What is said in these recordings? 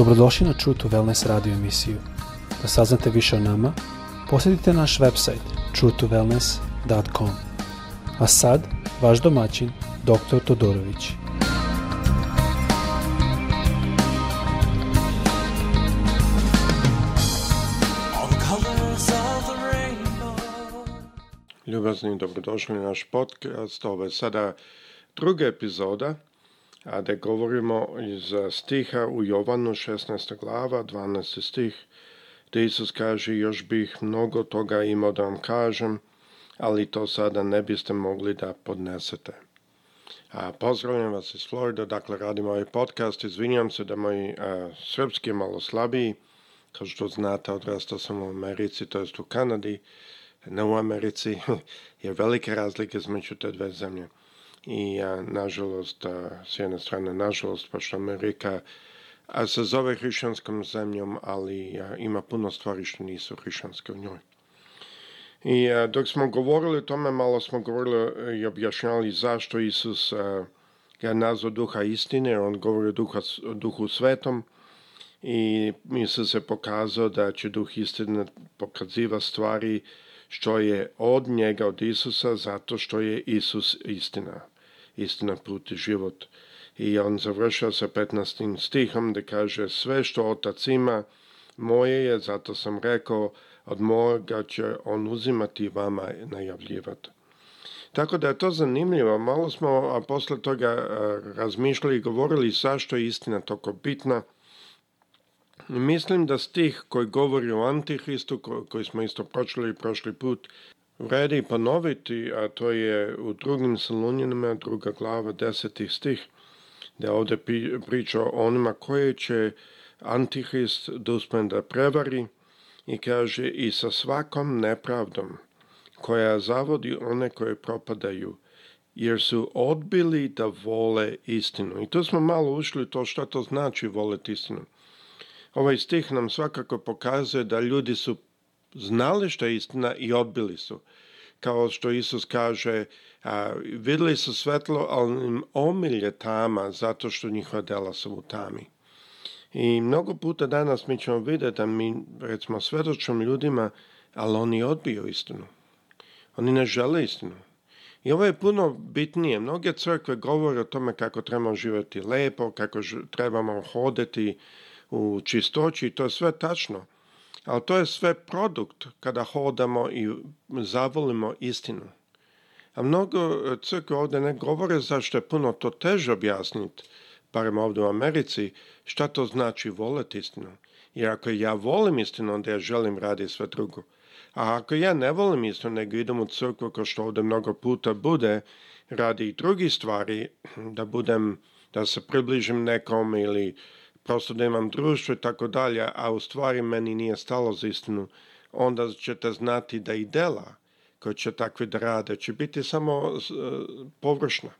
Dobrodošli na True to Wellness radio emisiju. Da saznate više o nama, posjetite naš website truetowellness.com. A sad, vaš domaćin, dr. Todorović. Ljubazni dobrodošli na naš podcast. Ovo je sada druga epizoda a da govorimo iz eh, stiha u Jovanu 16. glava 12. stih, gde da Isus kaže još bih mnogo toga imao da vam kažem, ali to sada ne biste mogli da podnesete. A, pozdravljam vas iz Florida, dakle radim ovaj podcast, izvinjam se da moj a, eh, srpski je malo slabiji, kao što znate odrastao sam u Americi, to jest u Kanadi, ne u Americi, je velike razlike između te dve zemlje i ja, nažalost, a, s jedne strane nažalost, pošto Amerika a, se zove hrišćanskom zemljom, ali a, ima puno stvari što nisu hrišćanske u njoj. I dok smo govorili o tome, malo smo govorili e, i objašnjali zašto Isus ga nazvao duha istine, on govori o duha, duhu svetom i mi se pokazao da će duh istine pokaziva stvari što je od njega, od Isusa, zato što je Isus istina. Istina put život. I on završava sa 15. stihom da kaže sve što otac ima, moje je, zato sam rekao, od moga će on uzimati vama najavljivati. Tako da je to zanimljivo. Malo smo a posle toga razmišljali i govorili zašto je istina toliko bitna, Mislim da stih koji govori o antihristu, koji smo isto pročili prošli put, vredi ponoviti, a to je u drugim salonjenima, druga glava, deseti stih, da ovde priča o onima koje će antihrist duspen da, da prevari i kaže i sa svakom nepravdom koja zavodi one koje propadaju, jer su odbili da vole istinu. I tu smo malo ušli to što to znači voleti istinu. Ovaj stih nam svakako pokazuje da ljudi su znali što je istina i odbili su. Kao što Isus kaže, a, videli su svetlo, ali im omilje tama zato što njihova dela su u tami. I mnogo puta danas mi ćemo videti da mi, recimo, svedočom ljudima, ali oni odbiju istinu. Oni ne žele istinu. I ovo je puno bitnije. Mnoge crkve govore o tome kako trebamo živjeti lepo, kako trebamo hodati u čistoći to je sve tačno. Ali to je sve produkt kada hodamo i zavolimo istinu. A mnogo e, crkve ovdje ne govore zašto je puno to teže objasniti, barem ovde u Americi, šta to znači voliti istinu. Jer ako ja volim istinu, onda ja želim raditi sve drugo. A ako ja ne volim istinu, nego idem u crkvu, kao što ovde mnogo puta bude, radi i drugih stvari, da budem, da se približim nekom ili to da imam društvo i tako dalje, a u stvari meni nije stalo za istinu, onda ćete znati da i dela koje će takvi da rade će biti samo e, površna,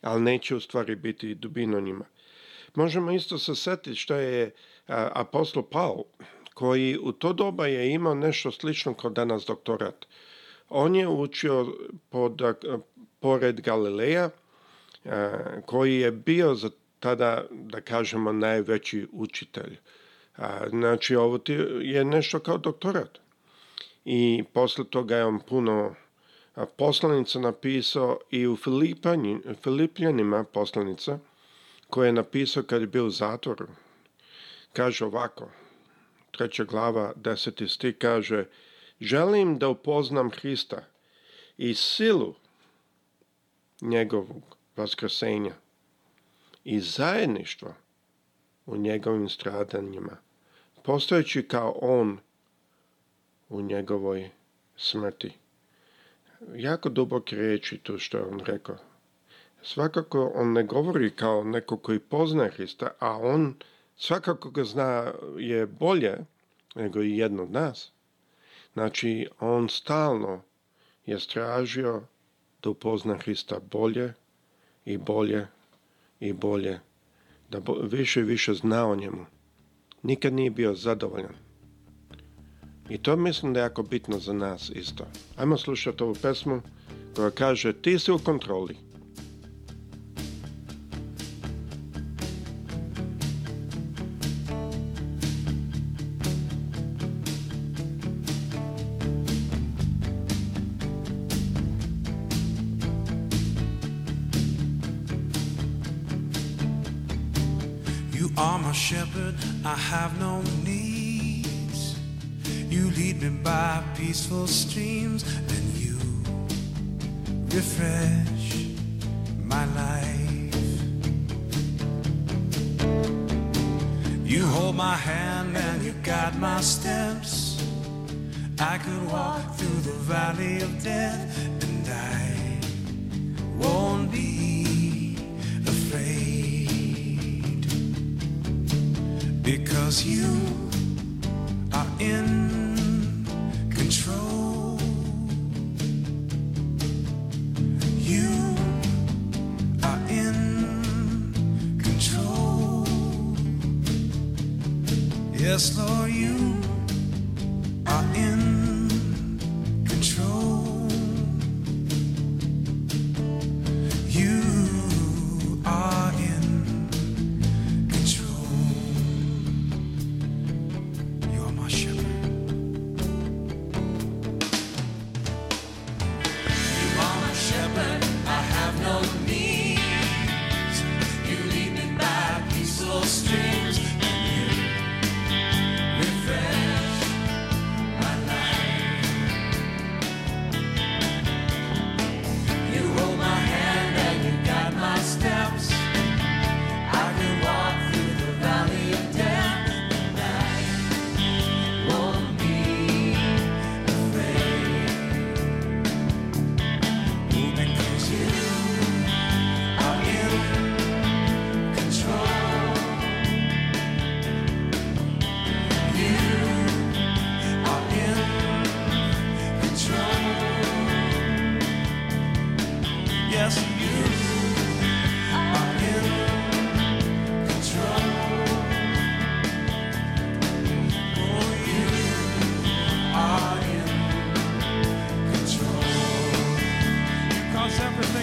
ali neće u stvari biti dubino njima. Možemo isto se setiti što je e, apostol Paul, koji u to doba je imao nešto slično kao danas doktorat. On je učio pod, e, pored Galileja, koji je bio za tada, da kažemo, najveći učitelj. A, znači, ovo ti je nešto kao doktorat. I posle toga je on puno poslanica napisao i u Filipljanima poslanica, koje je napisao kad je bio u zatvoru. Kaže ovako, treća glava, deseti stih kaže, želim da upoznam Hrista i silu njegovog vaskrsenja i zajedništva u njegovim stradanjima, postojeći kao on u njegovoj smrti. Jako dubok reči to što je on rekao. Svakako on ne govori kao neko koji poznaje Hrista, a on svakako ga zna je bolje nego i jedno od nas. Znači, on stalno je stražio da upozna Hrista bolje i bolje i bolje, da više i više zna o njemu. Nikad nije bio zadovoljan. I to mislim da je jako bitno za nas isto. Ajmo slušati ovu pesmu koja kaže ti si u kontroli. peaceful streams and you refresh my life. You hold my hand and you guide my steps. I could walk through the valley of death and I won't be afraid because you Yes, Lord, you San Francisco.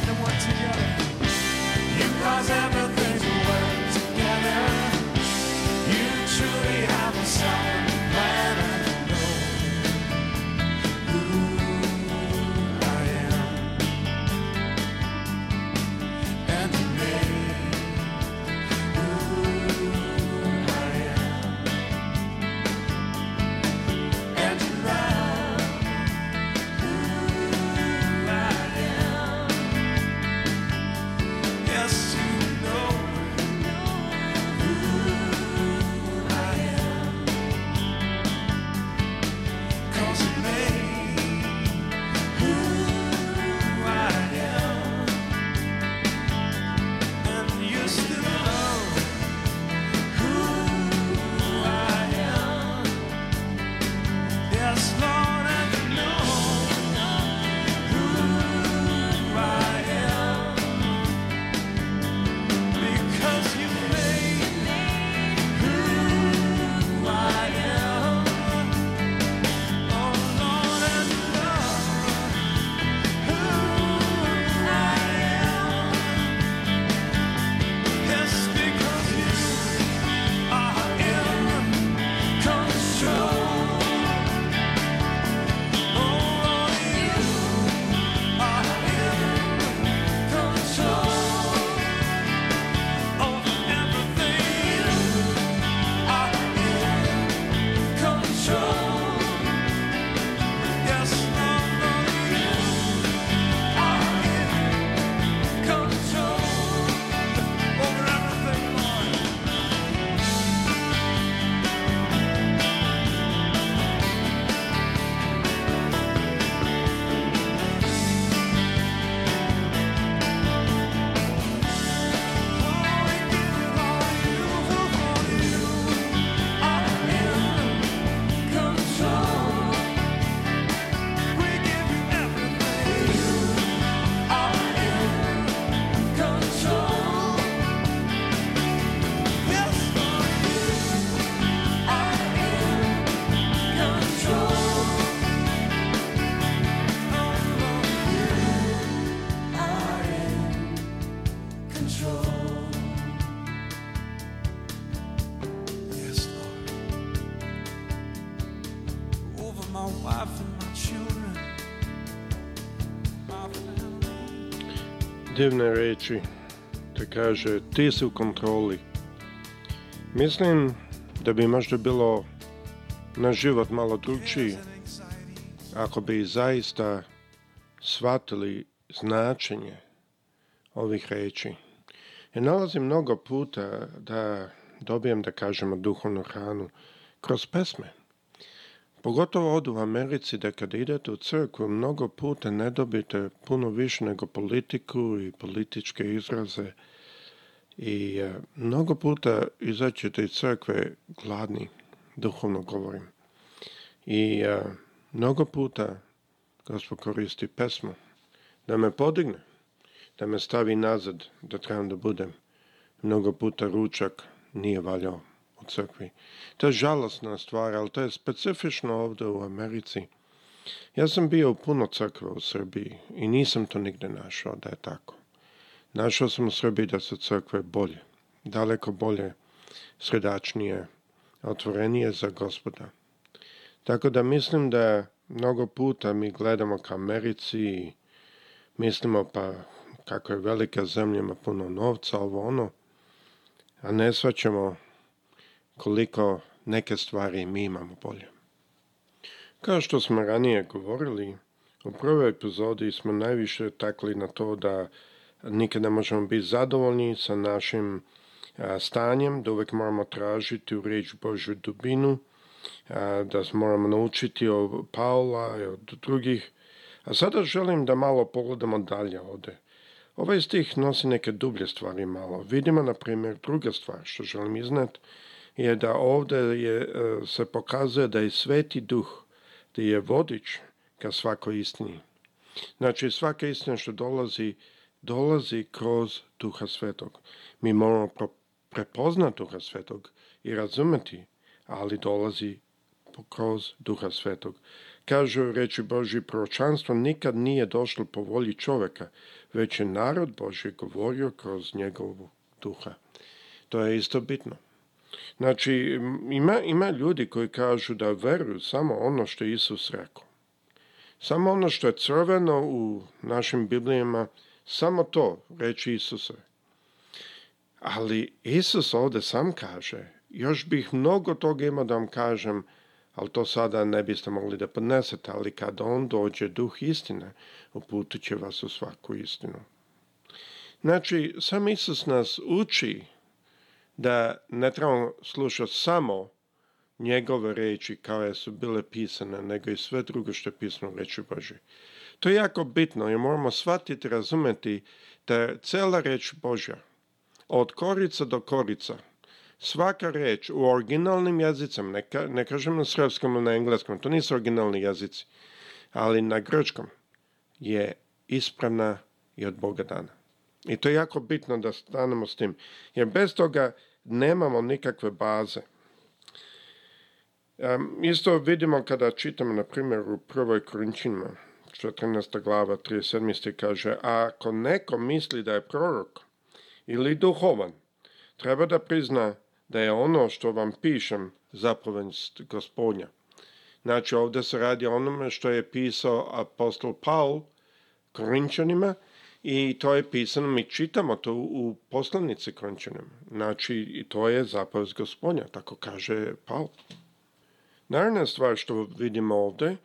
divne reči, da kaže ti si u kontroli. Mislim da bi možda bilo na život malo drugčiji ako bi zaista shvatili značenje ovih reči. Ja nalazim mnogo puta da dobijem, da kažemo, duhovnu hranu kroz pesme. Pogotovo ovdje u Americi da kada idete u crkvu mnogo puta ne dobite puno više nego politiku i političke izraze i e, mnogo puta izaćete iz crkve gladni, duhovno govorim. I e, mnogo puta Gospod koristi pesmu da me podigne, da me stavi nazad, da trebam da budem. Mnogo puta ručak nije valjao u crkvi. To je žalostna stvar, ali to je specifično ovde u Americi. Ja sam bio u puno crkve u Srbiji i nisam to nigdje našao da je tako. Našao sam u Srbiji da su crkve bolje, daleko bolje, sredačnije, otvorenije za gospoda. Tako da mislim da mnogo puta mi gledamo ka Americi i mislimo pa kako je velika zemlja ima puno novca, ovo ono, a ne svaćamo koliko neke stvari mi imamo bolje. Kao što smo ranije govorili, u prvoj epizodi smo najviše takli na to da nikada možemo biti zadovoljni sa našim stanjem, da uvek moramo tražiti u reč Božju dubinu, da moramo naučiti od Paula i od drugih. A sada želim da malo pogledamo dalje ovde. Ovaj stih nosi neke dublje stvari malo. Vidimo, na primjer, druga stvar što želim iznet, je da ovde je, e, se pokazuje da je sveti duh, da je vodič ka svakoj istini. Znači, svaka istina što dolazi, dolazi kroz duha svetog. Mi moramo prepoznati duha svetog i razumeti, ali dolazi kroz duha svetog. Kažu reči Boži, proročanstvo nikad nije došlo po volji čoveka, već je narod Boži govorio kroz njegovu duha. To je isto bitno. Znači, ima, ima ljudi koji kažu da veruju samo ono što je Isus rekao. Samo ono što je crveno u našim Biblijama, samo to reči Isuse. Ali Isus ovde sam kaže, još bih mnogo toga imao da vam kažem, ali to sada ne biste mogli da podnesete, ali kada on dođe duh istine, uputit će vas u svaku istinu. Znači, sam Isus nas uči da ne trebamo slušati samo njegove reči kao su bile pisane, nego i sve drugo što je pisano u reči Božoj. To je jako bitno i moramo shvatiti, razumeti da je cijela reč Božja, od korica do korica, svaka reč u originalnim jezicama, ne, ka, ne kažem na srpskom ili na engleskom, to nisu originalni jezici, ali na grčkom je ispravna i od Boga dana. I to je jako bitno da stanemo s tim, jer bez toga nemamo nikakve baze. Isto vidimo kada čitamo, na primjer, u prvoj Korinčinima, 14. glava, 37. kaže, a ako neko misli da je prorok ili duhovan, treba da prizna da je ono što vam pišem zapovest gospodnja. Znači ovde se radi o onome što je pisao apostol Paul Korinčanima, i to je pisano, mi čitamo to u poslovnici končanom. Znači, to je zapovest gospodnja, tako kaže Paul. Naravna stvar što vidimo ovde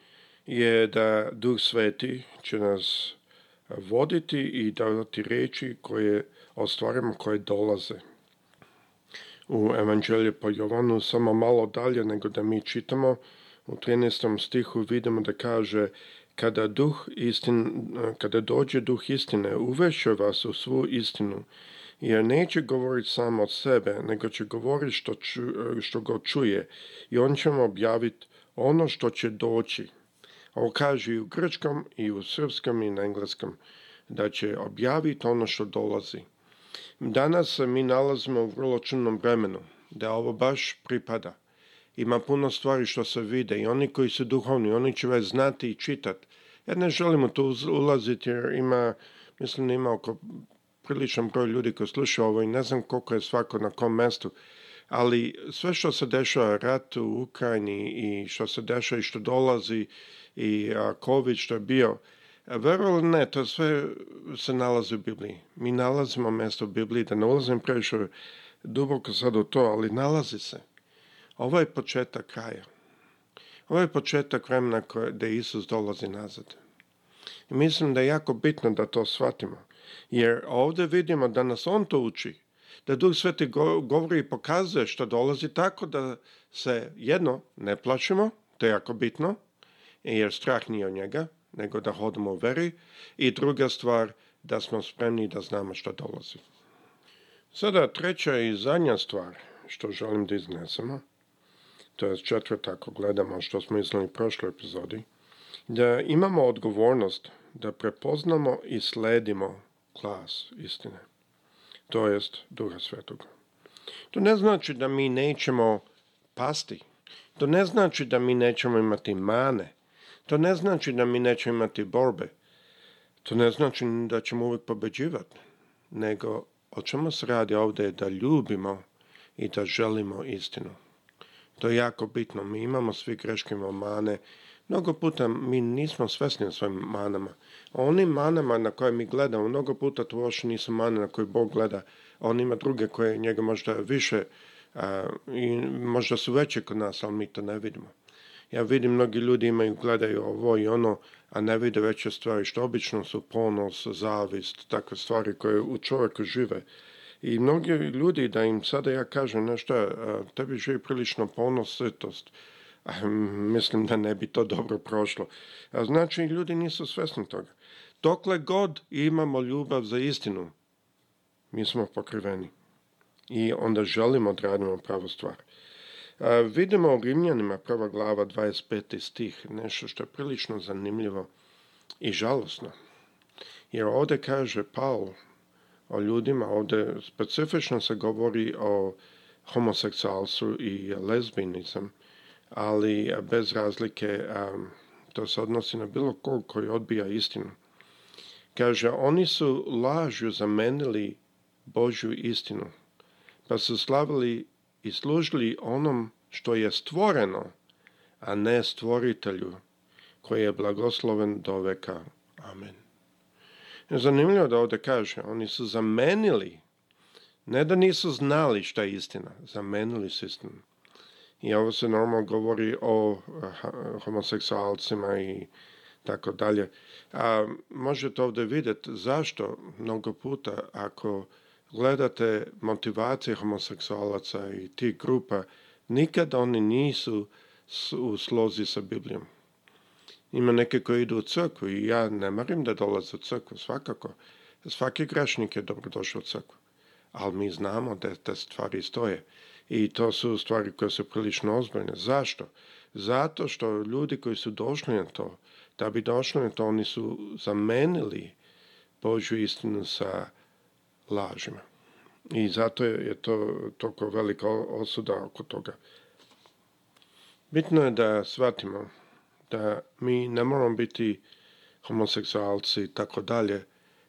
je da Duh Sveti će nas voditi i davati reči koje ostvarimo, koje dolaze. U Evanđelju po Jovanu samo malo dalje nego da mi čitamo, u 13. stihu vidimo da kaže Kada, duh istin, kada dođe duh istine, uveše vas u svu istinu, jer neće govoriti samo od sebe, nego će govoriti što, ču, što go čuje i on će vam objaviti ono što će doći. Ovo kaže i u grčkom, i u srpskom, i na engleskom, da će objaviti ono što dolazi. Danas mi nalazimo u vrlo čudnom vremenu, da ovo baš pripada. Ima puno stvari što se vide i oni koji su duhovni, oni će već znati i čitati. Ja ne želimo tu ulaziti jer ima, mislim ima oko priličan broj ljudi koji slušaju ovo i ne znam koliko je svako na kom mestu. Ali sve što se dešava rat u Ukrajini i što se dešava i što dolazi i a, COVID što je bio, Verovali ne, to sve se nalazi u Bibliji. Mi nalazimo mesto u Bibliji, da ne ulazim previše duboko sad u to, ali nalazi se. Ovo je početak kraja. Ovo je početak vremena gdje Isus dolazi nazad. I mislim da je jako bitno da to shvatimo. Jer ovde vidimo da nas On to uči. Da Duh Sveti govori i pokazuje što dolazi tako da se jedno ne plašimo, to je jako bitno, jer strah nije od njega, nego da hodimo u veri. I druga stvar, da smo spremni da znamo što dolazi. Sada treća i zadnja stvar što želim da iznesemo to je četvrta ako gledamo što smo mislili u prošloj epizodi, da imamo odgovornost da prepoznamo i sledimo glas istine, to jest Duha Svetog. To ne znači da mi nećemo pasti, to ne znači da mi nećemo imati mane, to ne znači da mi nećemo imati borbe, to ne znači da ćemo uvijek pobeđivati, nego o čemu se radi ovde je da ljubimo i da želimo istinu. To je jako bitno. Mi imamo svi greške, imamo mane. Mnogo puta mi nismo svesni o svojim manama. O manama na koje mi gledamo, mnogo puta to uopšte nisu mane na koje Bog gleda. On ima druge koje njega možda više a, i možda su veće kod nas, ali mi to ne vidimo. Ja vidim, mnogi ljudi imaju, gledaju ovo i ono, a ne vide veće stvari, što obično su ponos, zavist, takve stvari koje u čovjeku žive. I mnogi ljudi, da im sada ja kažem, znaš šta, tebi živi prilično ponos, sitost. A, mislim da ne bi to dobro prošlo. A znači, ljudi nisu svesni toga. Dokle god imamo ljubav za istinu, mi smo pokriveni. I onda želimo da radimo pravu stvar. A, vidimo u Rimljanima prva glava 25. stih, nešto što je prilično zanimljivo i žalosno. Jer ovde kaže Paul, o ljudima, ovde specifično se govori o homoseksualstvu i lezbinizam, ali e, bez razlike um, to se odnosi na bilo kog koji odbija istinu. Kaže, oni su lažju zamenili Božju istinu, pa su slavili i služili onom što je stvoreno, a ne stvoritelju, koji je blagosloven do veka. Amen. Zanimljivo da ovde kaže, oni su zamenili, ne da nisu znali šta je istina, zamenili su istinu. I ovo se normalno govori o homoseksualcima i tako dalje. A možete ovde videti zašto mnogo puta ako gledate motivacije homoseksualaca i tih grupa, nikada oni nisu u slozi sa Biblijom. Ima neke koji idu u crkvu i ja ne marim da dolaze u crkvu, svakako. Svaki grešnik je dobrodošao došao u crkvu. Ali mi znamo da te stvari stoje. I to su stvari koje su prilično ozbiljne. Zašto? Zato što ljudi koji su došli na to, da bi došli na to, oni su zamenili Božju istinu sa lažima. I zato je to toliko velika osuda oko toga. Bitno je da shvatimo da mi ne moramo biti homoseksualci i tako dalje,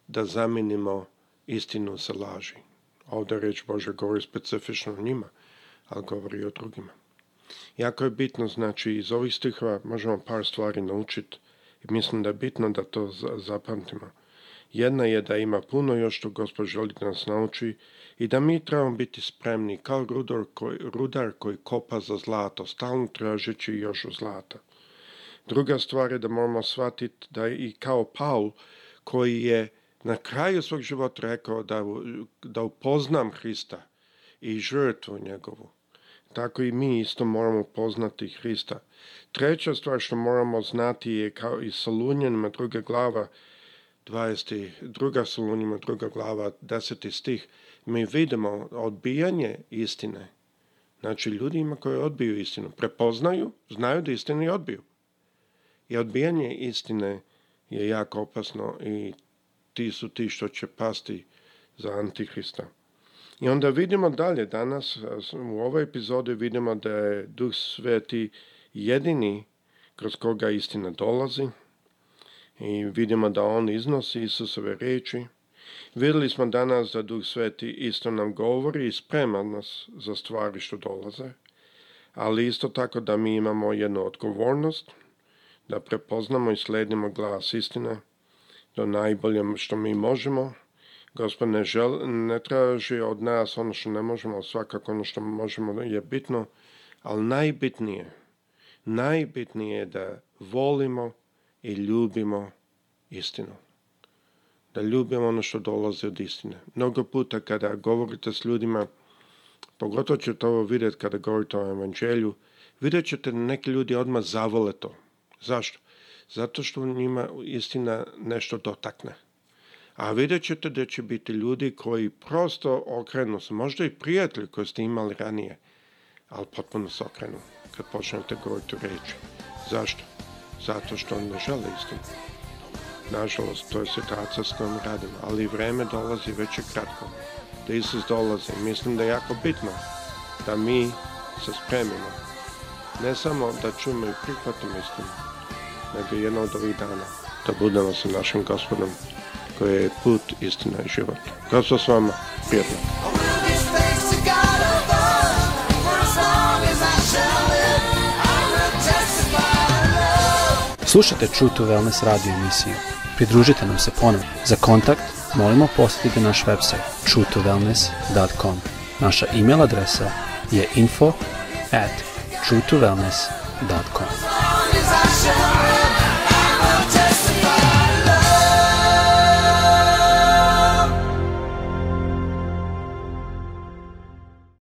da zamenimo istinu sa laži. Ovde reč Bože govori specifično o njima, ali govori i o drugima. Jako je bitno, znači, iz ovih stihova možemo par stvari naučiti i mislim da je bitno da to zapamtimo. Jedna je da ima puno još što Gospod želi da nas nauči i da mi trebamo biti spremni kao rudar koji, rudar koji kopa za zlato, stalno tražeći još zlata. Druga stvar je da moramo shvatiti da i kao Paul koji je na kraju svog života rekao da, da upoznam Hrista i žrtvu njegovu. Tako i mi isto moramo poznati Hrista. Treća stvar što moramo znati je kao i Solunjanima druga glava, 20. druga Solunjanima druga glava, 10. stih, mi vidimo odbijanje istine. Znači, ljudima koji odbiju istinu, prepoznaju, znaju da istinu i odbiju. I odbijanje istine je jako opasno i ti su ti što će pasti za Antihrista. I onda vidimo dalje danas, u ovoj epizodi vidimo da je Duh Sveti jedini kroz koga istina dolazi i vidimo da on iznosi Isusove reči. Videli smo danas da Duh Sveti isto nam govori i sprema nas za stvari što dolaze, ali isto tako da mi imamo jednu odgovornost – da prepoznamo i sledimo glas istine do najbolje što mi možemo. Gospod ne, žel, ne traži od nas ono što ne možemo, svakako ono što možemo je bitno, ali najbitnije, najbitnije je da volimo i ljubimo istinu. Da ljubimo ono što dolazi od istine. Mnogo puta kada govorite s ljudima, pogotovo ćete ovo vidjeti kada govorite o evanđelju, vidjet ćete da neki ljudi odmah zavole to. Zašto? Zato što njima istina nešto dotakne. A vidjet ćete da će biti ljudi koji prosto okrenu se, možda i prijatelji koje ste imali ranije, ali potpuno se okrenu kad počnete govoriti reći. Zašto? Zato što on ne žele istinu. Nažalost, to je situacija s kojom radim, ali vreme dolazi već je kratko. Da Isus dolazi. Mislim da je jako bitno da mi se spremimo ne samo da čujemo i prihvatimo istinu, nego jedna od ovih dana da budemo sa našim gospodom koji je put, istina i život. Gospod s vama, prijedno. Slušate True to Wellness radio emisiju. Pridružite nam se ponovno. Za kontakt molimo posjetite naš website truetowellness.com. Naša email adresa je info at truetowellness.com.